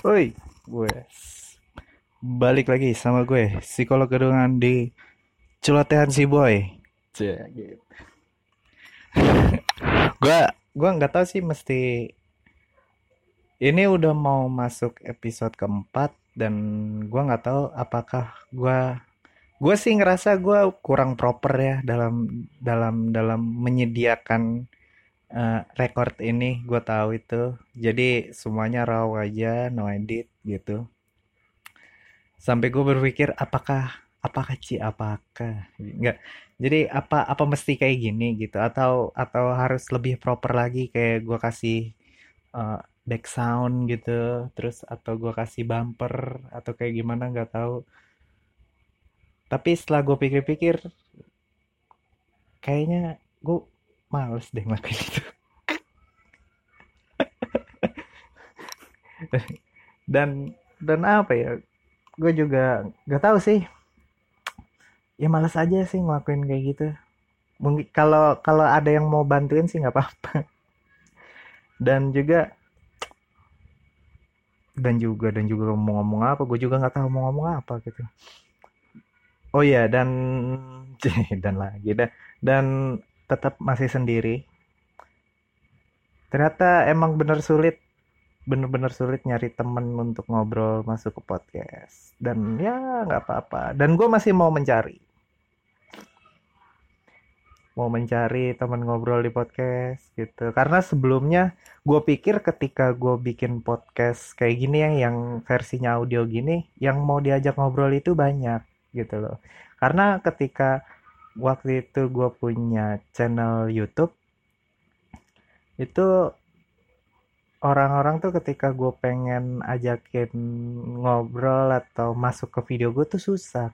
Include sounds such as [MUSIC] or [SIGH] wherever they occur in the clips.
Oi, gue balik lagi sama gue, psikolog gedungan di celotehan si boy. Gitu. [LAUGHS] gue gue nggak tahu sih mesti ini udah mau masuk episode keempat dan gue nggak tahu apakah gue gue sih ngerasa gue kurang proper ya dalam dalam dalam menyediakan uh, record ini gue tahu itu. Jadi semuanya raw aja no edit gitu. Sampai gue berpikir apakah apakah Ci apakah? Enggak jadi apa apa mesti kayak gini gitu? Atau atau harus lebih proper lagi kayak gue kasih uh, back sound gitu terus atau gue kasih bumper atau kayak gimana nggak tahu. Tapi setelah gue pikir-pikir kayaknya gue males deh ngelakuin itu dan dan apa ya gue juga gak tahu sih. Ya males aja sih ngelakuin kayak gitu. Mungkin kalau kalau ada yang mau bantuin sih nggak apa-apa. [LAUGHS] Dan juga dan juga dan juga mau ngomong apa gue juga nggak tahu mau ngomong apa gitu. Oh ya dan [LAUGHS] dan lagi dan dan tetap masih sendiri. Ternyata emang bener sulit bener-bener sulit nyari temen untuk ngobrol masuk ke podcast. Dan ya nggak apa-apa. Dan gue masih mau mencari. Mau mencari teman ngobrol di podcast gitu. Karena sebelumnya gue pikir ketika gue bikin podcast kayak gini ya yang versinya audio gini yang mau diajak ngobrol itu banyak gitu loh. Karena ketika waktu itu gue punya channel YouTube itu orang-orang tuh ketika gue pengen ajakin ngobrol atau masuk ke video gue tuh susah.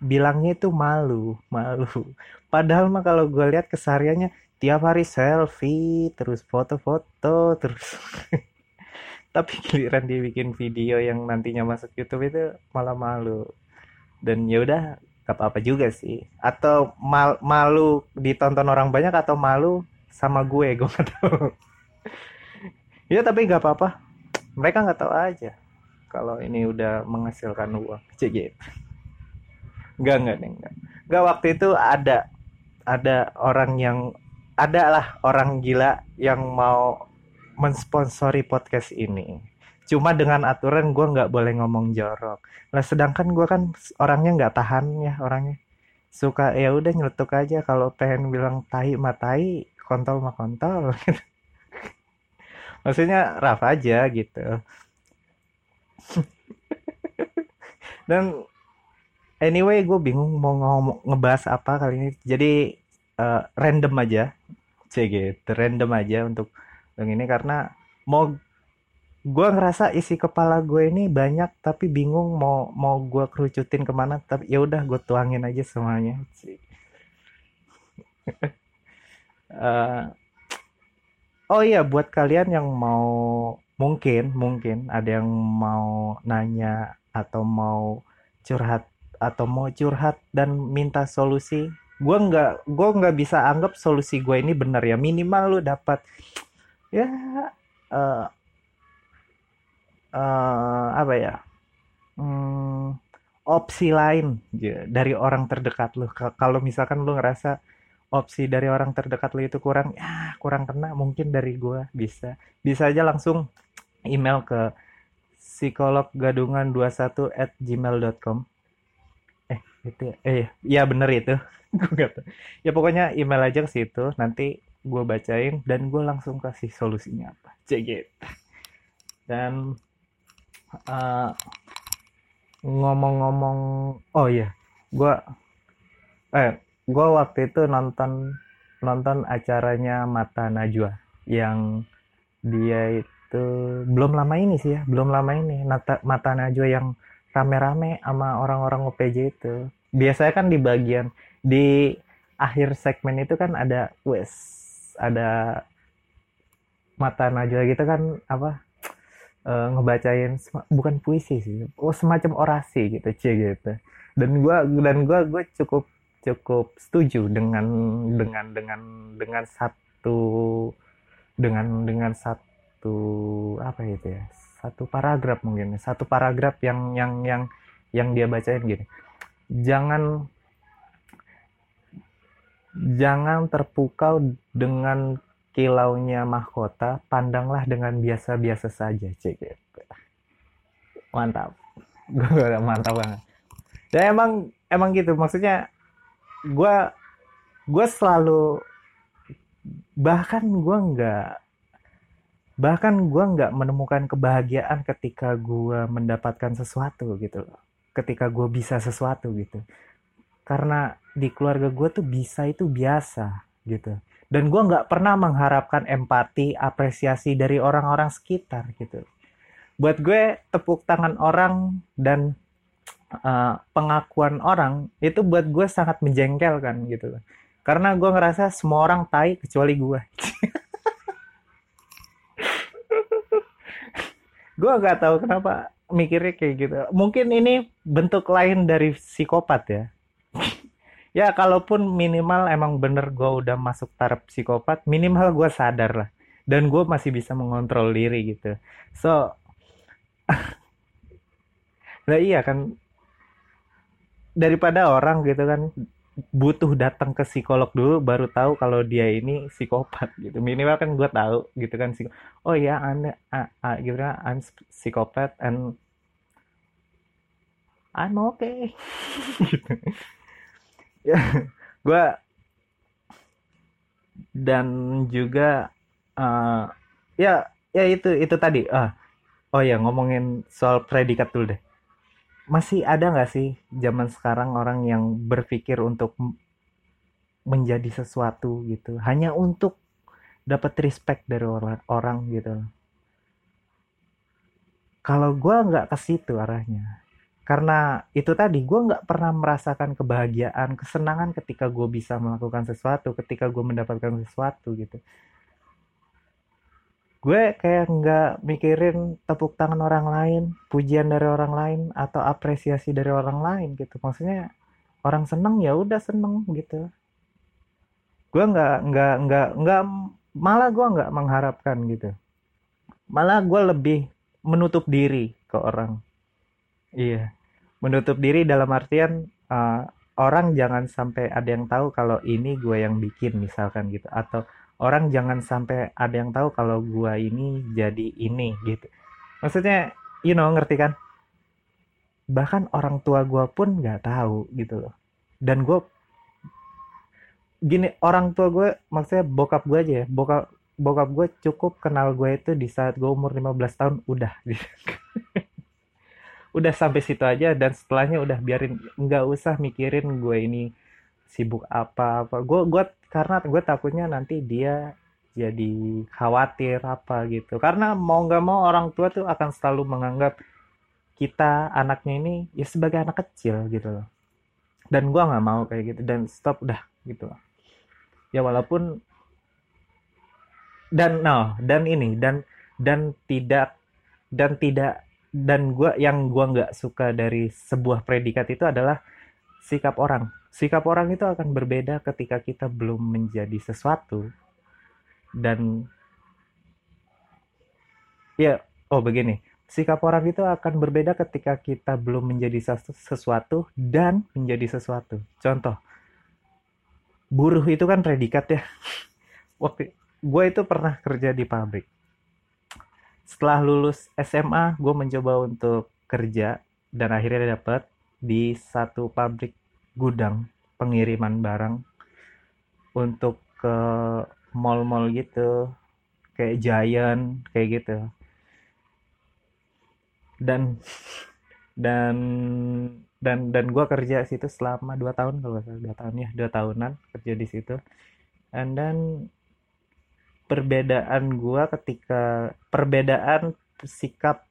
Bilangnya itu malu malu. [LAUGHS] Padahal mah kalau gue lihat kesariannya tiap hari selfie terus foto-foto terus [LAUGHS] tapi giliran dia bikin video yang nantinya masuk YouTube itu malah malu. Dan ya udah apa-apa juga sih. Atau mal malu ditonton orang banyak atau malu sama gue gue gak tahu [LAUGHS] ya tapi gak apa-apa mereka nggak tahu aja kalau ini udah menghasilkan uang [LAUGHS] cek gitu Enggak, enggak, enggak. Enggak waktu itu ada ada orang yang ada lah orang gila yang mau mensponsori podcast ini. Cuma dengan aturan gue nggak boleh ngomong jorok. Nah sedangkan gue kan orangnya nggak tahan ya orangnya. Suka ya udah nyeletuk aja kalau pengen bilang tahi matai, kontol mah kontol. [LAUGHS] Maksudnya raf aja gitu. [LAUGHS] Dan anyway gue bingung mau ngomong ngebahas apa kali ini. Jadi uh, random aja. Cg gitu random aja untuk yang ini karena mau gue ngerasa isi kepala gue ini banyak tapi bingung mau mau gue kerucutin ke mana. Tapi ya udah gue tuangin aja semuanya. Uh, [LAUGHS] oh iya buat kalian yang mau mungkin mungkin ada yang mau nanya atau mau curhat atau mau curhat dan minta solusi gue nggak gue nggak bisa anggap solusi gue ini benar ya. Minimal lu dapat ya uh, uh, apa ya hmm, opsi lain ya, dari orang terdekat lu. Kalau misalkan lu ngerasa opsi dari orang terdekat lu itu kurang ya kurang kena mungkin dari gue bisa. Bisa aja langsung email ke psikologgadungan 21 at gmail.com itu eh ya bener itu. [LAUGHS] Gue ya pokoknya email aja ke situ nanti gue bacain dan gue langsung kasih solusinya apa. Cek gitu dan uh, ngomong-ngomong oh iya gue eh gue waktu itu nonton nonton acaranya Mata Najwa yang dia itu belum lama ini sih ya belum lama ini Mata, Mata Najwa yang rame-rame sama orang-orang OPJ itu. Biasanya kan di bagian di akhir segmen itu kan ada wes ada mata najwa gitu kan apa e, ngebacain bukan puisi sih oh semacam orasi gitu cie gitu dan gua dan gua gue cukup cukup setuju dengan dengan dengan dengan satu dengan dengan satu apa itu ya satu paragraf mungkin satu paragraf yang yang yang yang dia bacain gini. Jangan jangan terpukau dengan kilaunya mahkota pandanglah dengan biasa-biasa saja cek. Mantap. [LAUGHS] Gue mantap banget. Dan emang emang gitu maksudnya gue gue selalu bahkan gue nggak bahkan gue nggak menemukan kebahagiaan ketika gue mendapatkan sesuatu gitu loh. Ketika gue bisa sesuatu gitu. Karena di keluarga gue tuh bisa itu biasa gitu. Dan gue nggak pernah mengharapkan empati apresiasi dari orang-orang sekitar gitu. Buat gue tepuk tangan orang dan uh, pengakuan orang itu buat gue sangat menjengkelkan gitu loh. Karena gue ngerasa semua orang tai kecuali gue. [LAUGHS] Gue nggak tahu kenapa mikirnya kayak gitu. Mungkin ini bentuk lain dari psikopat ya. [LAUGHS] Ya kalaupun minimal emang bener gue udah masuk taraf psikopat minimal gue sadar lah. Dan gue masih bisa mengontrol diri gitu. So [LAUGHS] nah iya kan daripada orang gitu kan butuh datang ke psikolog dulu baru tahu kalau dia ini psikopat gitu. Minimal kan gue tahu gitu kan oh ya anda uh, uh, gitu kan I'm psikopat and I'm okay. Gitu. [LAUGHS] ya gue dan juga uh, ya ya itu itu tadi. Ah oh ya ngomongin soal predikat dulu deh masih ada nggak sih zaman sekarang orang yang berpikir untuk menjadi sesuatu gitu? Hanya untuk dapat respect dari orang orang gitu kalau gue nggak ke situ arahnya. Karena itu tadi gue nggak pernah merasakan kebahagiaan kesenangan ketika gue bisa melakukan sesuatu ketika gue mendapatkan sesuatu gitu gue kayak nggak mikirin tepuk tangan orang lain, pujian dari orang lain atau apresiasi dari orang lain gitu. Maksudnya orang seneng ya udah seneng gitu. Gue nggak nggak nggak nggak malah gue nggak mengharapkan gitu. Malah gue lebih menutup diri ke orang. Iya, menutup diri dalam artian uh, orang jangan sampai ada yang tahu kalau ini gue yang bikin misalkan gitu atau orang jangan sampai ada yang tahu kalau gua ini jadi ini gitu. Maksudnya you know ngerti kan? Bahkan orang tua gua pun nggak tahu gitu loh. Dan gua gini orang tua gue maksudnya bokap gue aja ya bokap bokap gue cukup kenal gue itu di saat gue umur 15 tahun udah [LAUGHS] gitu. udah sampai situ aja dan setelahnya udah biarin nggak usah mikirin gue ini sibuk apa apa. Gue gue karena gue takutnya nanti dia jadi khawatir apa gitu. Karena mau nggak mau orang tua tuh akan selalu menganggap kita anaknya ini ya sebagai anak kecil gitu loh. Dan gue nggak mau kayak gitu. Dan stop udah gitu. Loh ya walaupun dan no dan ini dan dan tidak dan tidak dan gue yang gue nggak suka dari sebuah predikat itu adalah sikap orang. Sikap orang itu akan berbeda ketika kita belum menjadi sesuatu. Dan ya oh begini. Sikap orang itu akan berbeda ketika kita belum menjadi sesuatu dan menjadi sesuatu. Contoh buruh itu kan predikat ya. [LAUGHS] Waktu gue itu pernah kerja di pabrik. Setelah lulus SMA gue mencoba untuk kerja dan akhirnya dapat di satu pabrik gudang pengiriman barang untuk ke mall-mall gitu kayak Giant kayak gitu. Dan dan dan dan gue kerja situ selama dua tahun kalau salah. Dua tahun ya dua tahunan kerja di situ. And then perbedaan gue ketika perbedaan sikap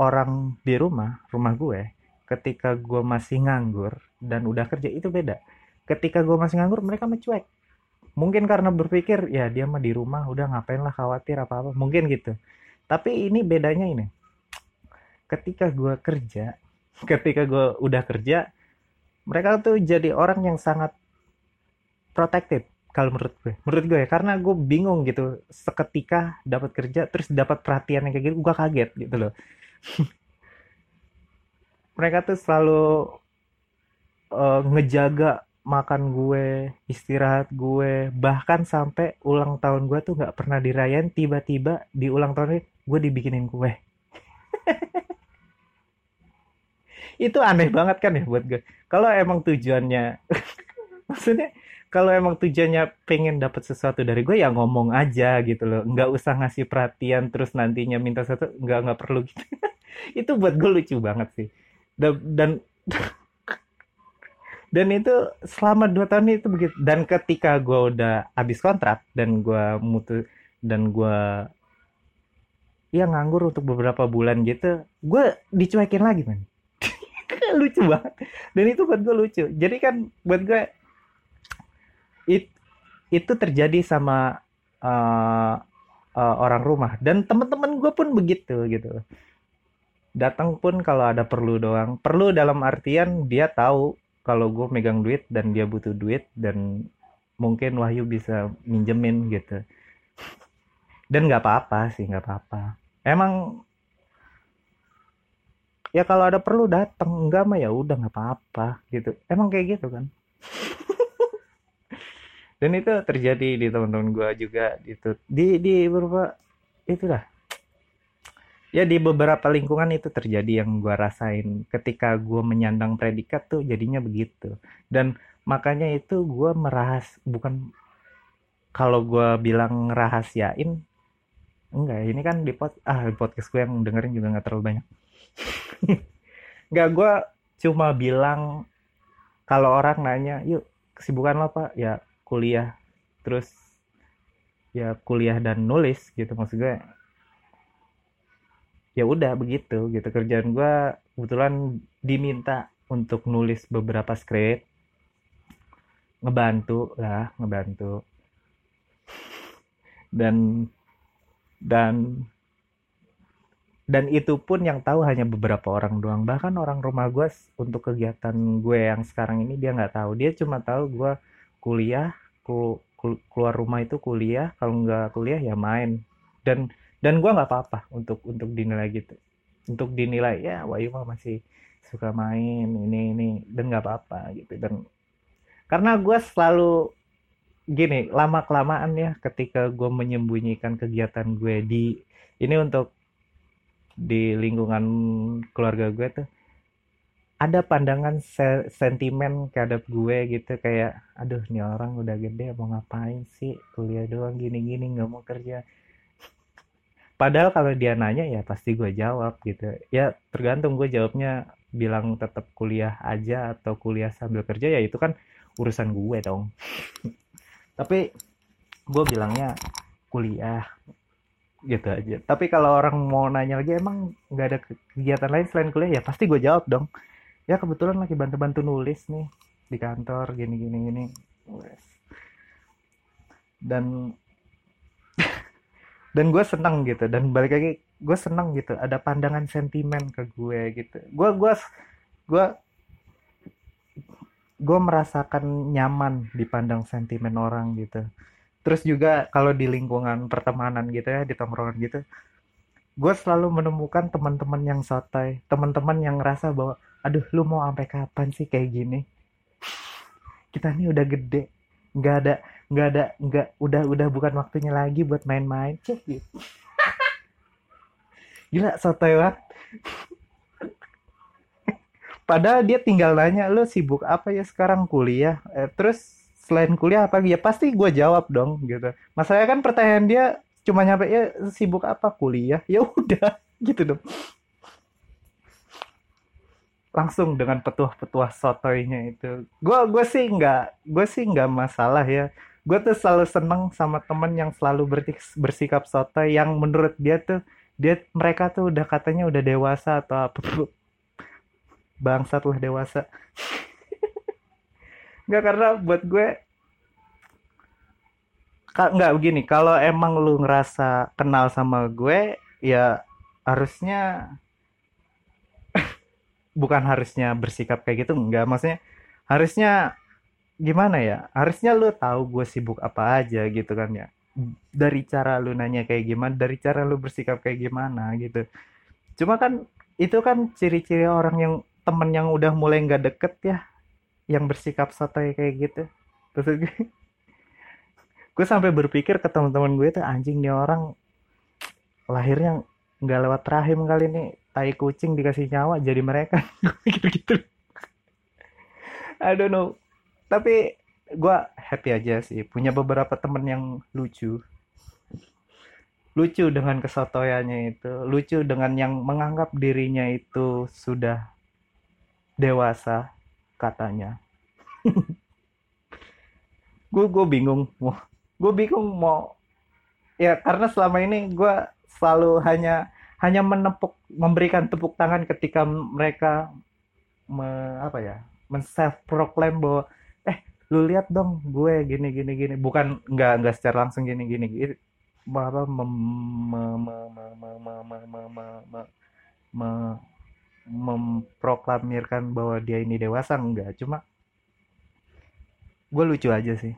orang di rumah rumah gue ketika gue masih nganggur dan udah kerja itu beda. Ketika gue masih nganggur mereka mencuek. Mungkin karena berpikir ya dia mah di rumah udah ngapain lah khawatir apa apa mungkin gitu. Tapi ini bedanya ini. Ketika gue kerja [LAUGHS] ketika gue udah kerja mereka tuh jadi orang yang sangat protected kalau menurut gue. Menurut gue ya karena gue bingung gitu. Seketika dapat kerja terus dapat perhatian yang kayak gitu gue kaget gitu loh [LAUGHS] mereka tuh selalu uh, ngejaga makan gue istirahat gue. Bahkan sampai ulang tahun gue tuh nggak pernah dirayain tiba-tiba di ulang tahun ini gue dibikinin kue. [LAUGHS] Itu aneh banget kan ya buat gue. Kalau emang tujuannya [LAUGHS] maksudnya kalau emang tujuannya pengen dapat sesuatu dari gue ya ngomong aja gitu loh. Nggak usah ngasih perhatian terus nantinya minta sesuatu nggak nggak perlu gitu. [LAUGHS] Itu buat gue lucu banget sih dan dan, [LAUGHS] dan itu selama dua tahun itu begitu. Dan ketika gue udah habis kontrak dan gue mutu dan gue ya nganggur untuk beberapa bulan gitu gue dicuekin lagi man [LAUGHS] lucu banget. Dan itu buat gue lucu. Jadi kan buat gue it, itu terjadi sama uh, uh, orang rumah. Dan teman-teman gue pun begitu gitu datang pun kalau ada perlu doang. Perlu dalam artian dia tahu kalau gue megang duit dan dia butuh duit dan mungkin Wahyu bisa minjemin gitu. Dan nggak apa-apa sih nggak apa-apa. Emang ya kalau ada perlu datang enggak mah ya udah nggak apa-apa gitu. Emang kayak gitu kan? [LAUGHS] Dan itu terjadi di teman-teman gue juga gitu. Di di beberapa itulah ya di beberapa lingkungan itu terjadi yang gue rasain. Ketika gue menyandang predikat tuh jadinya begitu. Dan makanya itu gue merahas bukan kalau gue bilang rahasiain enggak. Ini kan di pod ah podcast gue yang dengerin juga nggak terlalu banyak. [LAUGHS] Enggak gue cuma bilang kalau orang nanya yuk kesibukan lo apa? Ya kuliah. Terus ya kuliah dan nulis gitu maksud gue ya udah begitu gitu. Kerjaan gue kebetulan diminta untuk nulis beberapa skrip. Ngebantu lah ngebantu. Dan dan dan itu pun yang tahu hanya beberapa orang doang. Bahkan orang rumah gue untuk kegiatan gue yang sekarang ini dia nggak tahu. Dia cuma tahu gue kuliah ku, keluar rumah itu kuliah. Kalau nggak kuliah ya main. Dan dan gue nggak apa-apa untuk untuk dinilai gitu. Untuk dinilai ya Wahyu mah masih suka main ini ini dan nggak apa-apa gitu. Dan karena gue selalu gini lama kelamaan ya ketika gue menyembunyikan kegiatan gue di ini untuk di lingkungan keluarga gue tuh ada pandangan se sentimen terhadap gue gitu. Kayak aduh nih orang udah gede mau ngapain sih? Kuliah doang gini-gini nggak mau kerja padahal kalau dia nanya ya pasti gue jawab gitu. Ya tergantung gue jawabnya bilang tetap kuliah aja atau kuliah sambil kerja ya itu kan urusan gue dong. [LAUGHS] Tapi gue bilangnya kuliah gitu aja. Tapi kalau orang mau nanya lagi emang nggak ada kegiatan lain selain kuliah? Ya pasti gue jawab dong. Ya kebetulan lagi bantu-bantu nulis nih di kantor gini gini gini dan dan gue seneng gitu. Dan balik lagi gue seneng gitu. Ada pandangan sentimen ke gue gitu. Gue gue gue gue merasakan nyaman dipandang sentimen orang gitu. Terus juga kalau di lingkungan pertemanan gitu ya di tongkrongan gitu gue selalu menemukan teman-teman yang sotoy. Teman-teman yang ngerasa bahwa aduh lu mau sampai kapan sih kayak gini? Kita nih udah gede. Nggak ada nggak ada nggak udah udah bukan waktunya lagi buat main-main. Cek gitu. Gila sotoy banget. Padahal dia tinggal nanya lu sibuk apa ya sekarang kuliah? Eh, terus selain kuliah apa ya pasti gue jawab dong gitu. Masalahnya kan pertanyaan dia cuma nyampe ya sibuk apa kuliah? Ya udah [LAUGHS] gitu dong. Langsung dengan petuah-petuah sotoynya itu. Gue gue sih nggak gue sih nggak masalah ya gue tuh selalu seneng sama temen yang selalu bersikap sotoy yang menurut dia tuh dia mereka tuh udah katanya udah dewasa atau apa [LAUGHS] tuh. Bangsat lah dewasa. [LAUGHS] Nggak karena buat gue nggak begini kalau emang lu ngerasa kenal sama gue ya harusnya [LAUGHS] bukan harusnya bersikap kayak gitu enggak maksudnya harusnya gimana ya? Harusnya lu tahu gue sibuk apa aja gitu kan ya. Dari cara lu nanya kayak gimana dari cara lu bersikap kayak gimana gitu. Cuma kan itu kan ciri-ciri orang yang temen yang udah mulai nggak deket ya yang bersikap sotoy kayak gitu. Terus gue, gue sampai berpikir ke teman-teman gue tuh anjing nih orang lahirnya nggak lewat rahim kali ini tai kucing dikasih nyawa jadi mereka. [LAUGHS] Pikir gitu I don't know tapi gue happy aja sih punya beberapa temen yang lucu. Lucu dengan kesotoyannya itu lucu dengan yang menganggap dirinya itu sudah dewasa katanya. [LAUGHS] Gue gue bingung mau gue bingung mau ya karena selama ini gue selalu hanya hanya menepuk memberikan tepuk tangan ketika mereka me, apa ya men self proclaim bahwa lu lihat dong gue gini gini gini bukan nggak nggak secara langsung gini gini gitu apa memproklamirkan bahwa dia ini dewasa enggak cuma gue lucu aja sih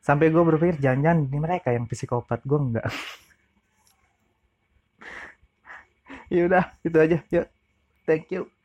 sampai gue berpikir jangan-jangan ini mereka yang psikopat gue enggak ya udah itu aja yuk thank you